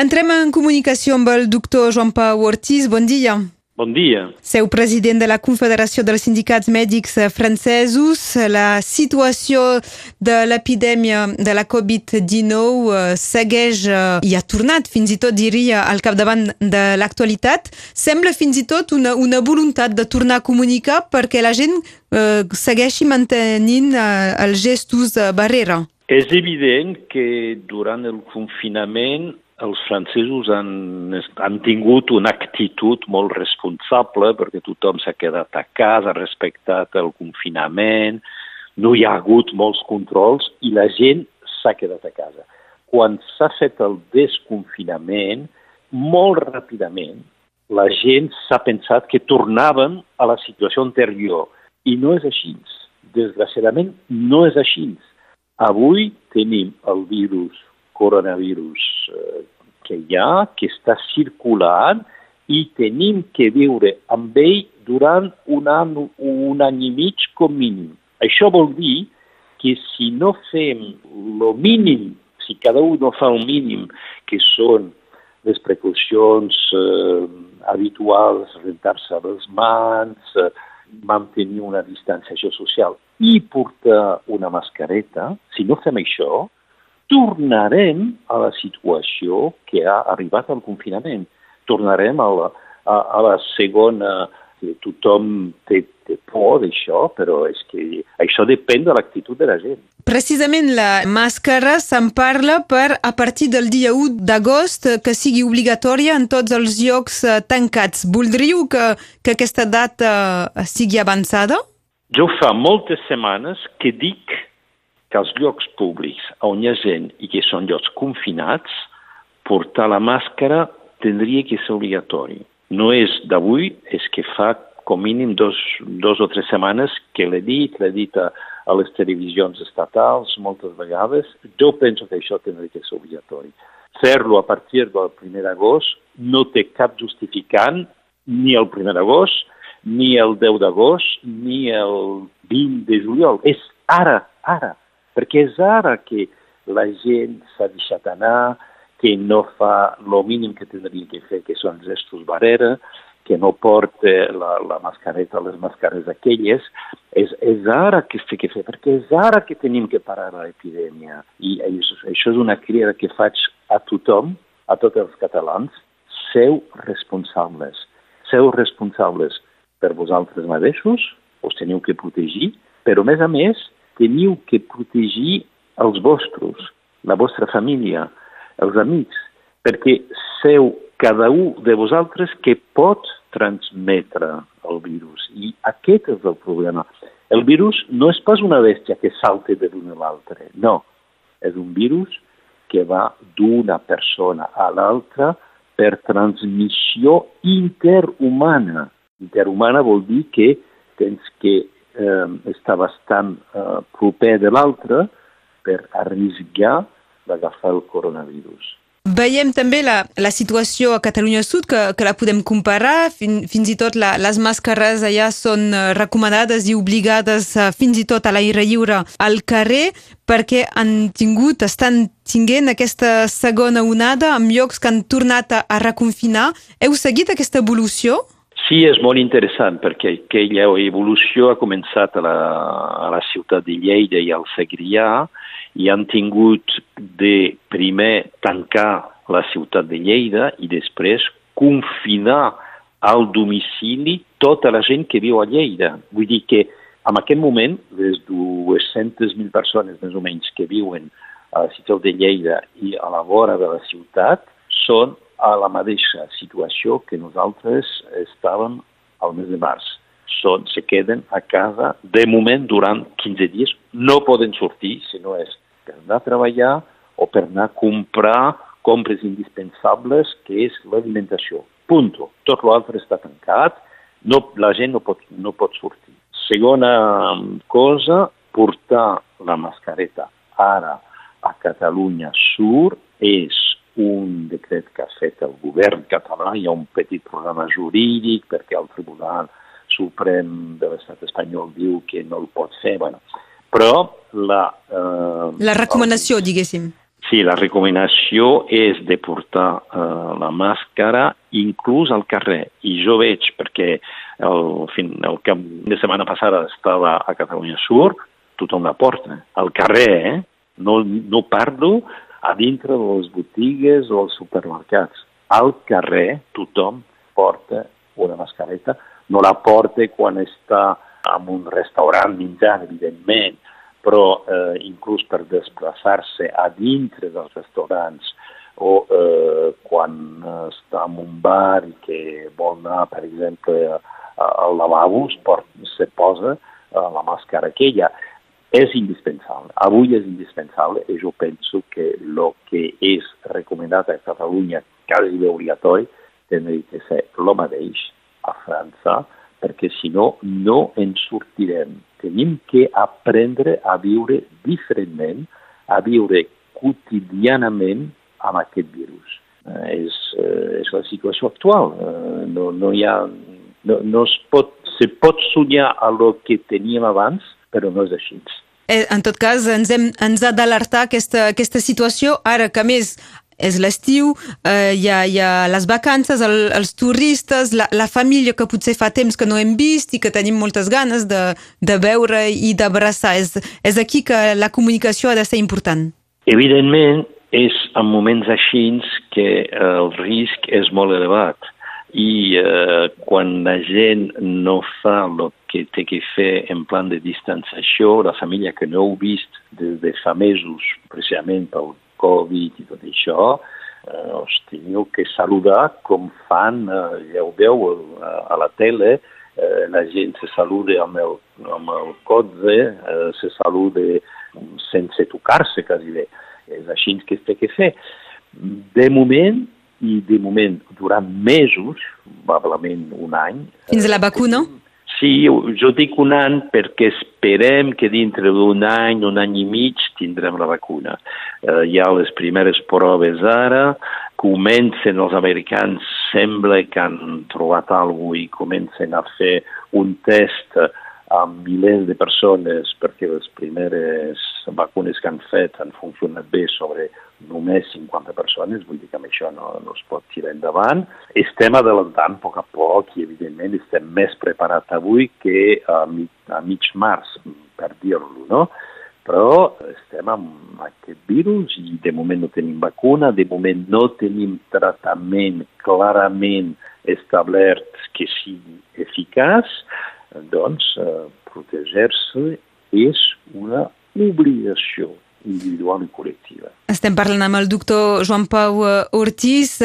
Entrem en comunicació amb el doctor Joan Pau Ortiz. Bon dia. Bon dia. Seu president de la Confederació dels Sindicats Mèdics Francesos. La situació de l'epidèmia de la Covid-19 eh, segueix eh, i ha tornat, fins i tot diria, al capdavant de l'actualitat. Sembla fins i tot una, una voluntat de tornar a comunicar perquè la gent eh, segueixi mantenint eh, els gestos de barrera. És evident que durant el confinament els francesos han, han tingut una actitud molt responsable perquè tothom s'ha quedat a casa, ha respectat el confinament, no hi ha hagut molts controls i la gent s'ha quedat a casa. Quan s'ha fet el desconfinament, molt ràpidament la gent s'ha pensat que tornaven a la situació anterior i no és així. Desgraciadament no és així. Avui tenim el virus coronavirus eh, que hi ha, que està circulant i tenim que viure amb ell durant un any, un any i mig com mínim. Això vol dir que si no fem el mínim, si cada un no fa un mínim, que són les precaucions eh, habituals, rentar-se les mans, eh, mantenir una distanciació social i portar una mascareta, si no fem això, tornarem a la situació que ha arribat al confinament. Tornarem a la, a, a la segona... Tothom té, té por d'això, però és que això depèn de l'actitud de la gent. Precisament la màscara se'n parla per, a partir del dia 1 d'agost, que sigui obligatòria en tots els llocs eh, tancats. Voldríeu que, que aquesta data eh, sigui avançada? Jo fa moltes setmanes que dic que els llocs públics on hi ha gent i que són llocs confinats, portar la màscara tindria que ser obligatori. No és d'avui, és que fa com mínim dos, dos o tres setmanes que l'he dit, l'he dit a, a les televisions estatals moltes vegades. Jo penso que això tindria que ser obligatori. Fer-lo a partir del 1 d'agost no té cap justificant ni el 1 d'agost, ni el 10 d'agost, ni el 20 de juliol. És ara, ara perquè és ara que la gent s'ha deixat anar, que no fa el mínim que tindria que fer, que són gestos barrera, que no porta la, la mascareta, les mascares aquelles, és, és ara que té que fer, perquè és ara que tenim que parar l'epidèmia. I això, això és una crida que faig a tothom, a tots els catalans, seu responsables. Seu responsables per vosaltres mateixos, us teniu que protegir, però a més a més teniu que protegir els vostres, la vostra família, els amics, perquè seu cada un de vosaltres que pot transmetre el virus. I aquest és el problema. El virus no és pas una bèstia que salta de l'un a l'altre, no. És un virus que va d'una persona a l'altra per transmissió interhumana. Interhumana vol dir que tens que eh, està bastant eh, proper de l'altre per arriscar d'agafar el coronavirus. Veiem també la, la situació a Catalunya Sud, que, que la podem comparar, fin, fins i tot la, les màscares allà són eh, recomanades i obligades eh, fins i tot a l'aire lliure al carrer, perquè han tingut, estan tinguent aquesta segona onada amb llocs que han tornat a, a reconfinar. Heu seguit aquesta evolució? Sí, és molt interessant perquè aquella evolució ha començat a la, ciutat de Lleida i al Segrià i han tingut de primer tancar la ciutat de Lleida i després confinar al domicili tota la gent que viu a Lleida. Vull dir que en aquest moment les 200.000 persones més o menys que viuen a la ciutat de Lleida i a la vora de la ciutat són a la mateixa situació que nosaltres estàvem al mes de març. Són, se queden a casa de moment durant 15 dies. No poden sortir si no és per anar a treballar o per anar a comprar compres indispensables, que és l'alimentació. Punto. Tot l'altre està tancat, no, la gent no pot, no pot sortir. Segona cosa, portar la mascareta ara a Catalunya Sur és un decret que ha fet el govern català, hi ha un petit programa jurídic perquè el Tribunal Suprem de l'Estat espanyol diu que no el pot fer, bueno. però la... Eh, la recomanació, el, diguéssim. Sí, la recomanació és de portar uh, la màscara inclús al carrer. I jo veig, perquè el, fin, el cap de setmana passada estava a Catalunya Sur, tothom la porta. Al carrer, eh? No, no parlo a dintre de les botigues o els supermercats. Al carrer tothom porta una mascareta. No la porta quan està en un restaurant menjant, evidentment, però eh, inclús per desplaçar-se a dintre dels restaurants o eh, quan està en un bar i que vol anar, per exemple, al lavabo, se posa eh, la màscara aquella. És indispensable. Avui és indispensable i jo penso que el que és recomanat a Catalunya quasi obligatori tindria que ser el mateix a França, perquè si no, no ens sortirem. Tenim que aprendre a viure diferentment, a viure quotidianament amb aquest virus. Eh, és, eh, és la situació actual. Eh, no, no hi ha, no, no es pot, se pot somiar a lo que teníem abans, però no és així. Eh, en tot cas, ens, hem, ens ha d'alertar aquesta, aquesta situació, ara que més és l'estiu, eh, hi, ha, hi ha les vacances, el, els turistes, la, la família que potser fa temps que no hem vist i que tenim moltes ganes de, de veure i d'abraçar. És, és aquí que la comunicació ha de ser important. Evidentment, és en moments així que el risc és molt elevat i eh, quan la gent no fa el que té que fer en plan de distanciació, la família que no heu vist des de fa mesos, precisament pel Covid i tot això, eh, us teniu que saludar com fan, eh, ja ho veu a, a la tele, eh, la gent se saluda amb el, amb el cotze, eh, se saluda sense tocar-se, quasi bé. És així que es té que fer. De moment, i de moment durant mesos, probablement un any... Fins a la vacuna? Eh, Sí, jo dic un any perquè esperem que dintre d'un any, un any i mig, tindrem la vacuna. Eh, hi ha les primeres proves ara, comencen els americans, sembla que han trobat alguna cosa i comencen a fer un test amb milers de persones perquè les primeres vacunes que han fet han funcionat bé sobre només 50 persones, vull dir que amb això no, no es pot tirar endavant. Estem adelantant a poc a poc i evidentment estem més preparats avui que a, mi, a mig març, per dir-lo, no? Però estem amb aquest virus i de moment no tenim vacuna, de moment no tenim tractament clarament establert que sigui eficaç, doncs eh, protegir-se és una obligació individual i col·lectiva. Estem parlant amb el doctor Joan Pau eh, Ortiz.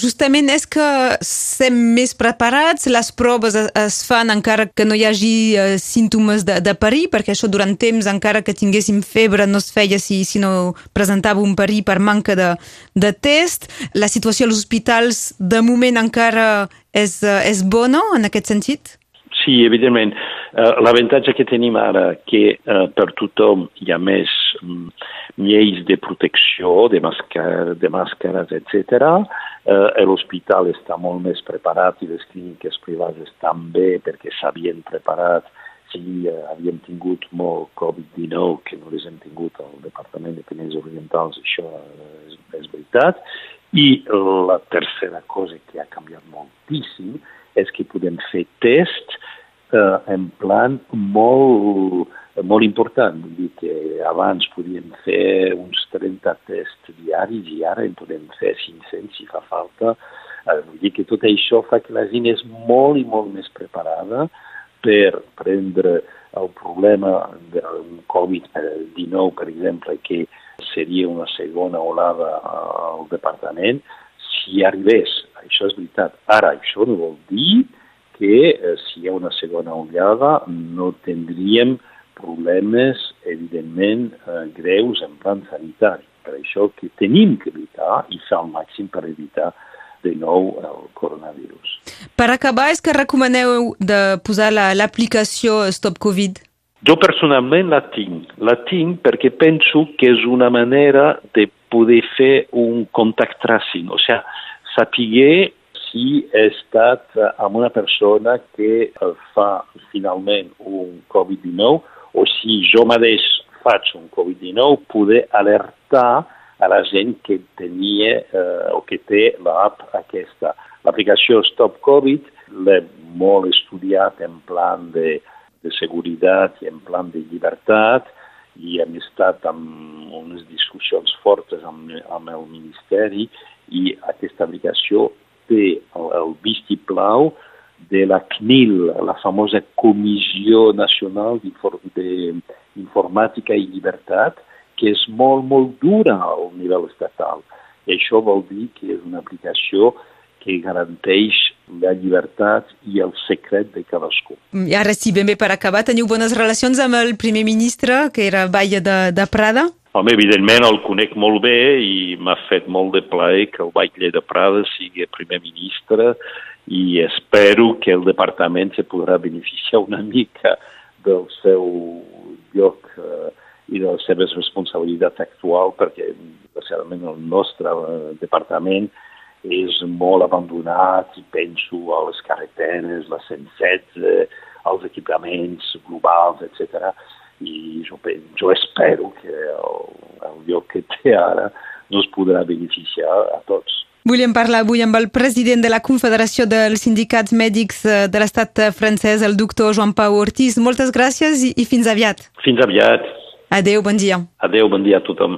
Justament és que sem més preparats, les proves es fan encara que no hi hagi eh, símptomes de, de perir, perquè això durant temps, encara que tinguéssim febre, no es feia si, si no presentava un perir per manca de, de test. La situació als hospitals, de moment, encara és, és bona en aquest sentit? Sí, evidentment. Uh, L'avantatge que tenim ara que uh, per tothom hi ha més um, lleis de protecció, de, màscar, de màscares, etc. Uh, L'hospital està molt més preparat i les clíniques privades estan bé perquè s'havien preparat si havíem tingut molt Covid-19, que no les hem tingut al Departament de Pinells Orientals, això és, és veritat. I la tercera cosa que ha canviat moltíssim és que podem fer tests eh, en plan molt, molt important. Vull dir que abans podíem fer uns 30 tests diaris i ara en podem fer 500 si fa falta. Eh, vull dir que tot això fa que la gent és molt i molt més preparada per prendre el problema d'un Covid-19, per exemple, que seria una segona olada al departament, si arribés, això és veritat. Ara, això no vol dir que eh, si hi ha una segona onada no tindríem problemes, evidentment, eh, greus en plan sanitari. Per això que tenim que evitar i fer el màxim per evitar de nou el coronavirus. Per acabar, és que recomaneu de posar l'aplicació la, Stop Covid? Jo personalment la tinc. La tinc perquè penso que és una manera de poder fer un contact tracing, o sigui, sapiguer si he estat amb una persona que fa finalment un Covid-19 o si jo mateix faig un Covid-19, poder alertar a la gent que tenia eh, o que té l'app aquesta. L'aplicació Stop Covid l'he molt estudiat en plan de, de seguretat i en plan de llibertat i hem estat amb unes discussions fortes amb, amb el Ministeri i aquesta aplicació té el, el vistiplau de la CNIL, la famosa Comissió Nacional d'Informàtica i Llibertat, que és molt, molt dura al nivell estatal. I això vol dir que és una aplicació que garanteix la llibertat i el secret de cadascú. I ara sí, ben bé per acabar, teniu bones relacions amb el primer ministre, que era Baia de, de Prada? Home, evidentment el conec molt bé i m'ha fet molt de plaer que el Batlle de Prada sigui primer ministre i espero que el departament se podrà beneficiar una mica del seu lloc eh, i de les seves responsabilitats actuals perquè, especialment, el nostre eh, departament és molt abandonat i penso a les carreteres, la 116, als equipaments globals, etc. I jo, jo espero que el, el lloc que té ara no es podrà beneficiar a tots. Volíem parlar avui amb el president de la Confederació dels Sindicats Mèdics eh, de l'estat francès, el doctor Joan Pau Ortiz. Moltes gràcies i, i fins aviat. Fins aviat. Adeu, bon dia. Adeu, bon dia a tothom.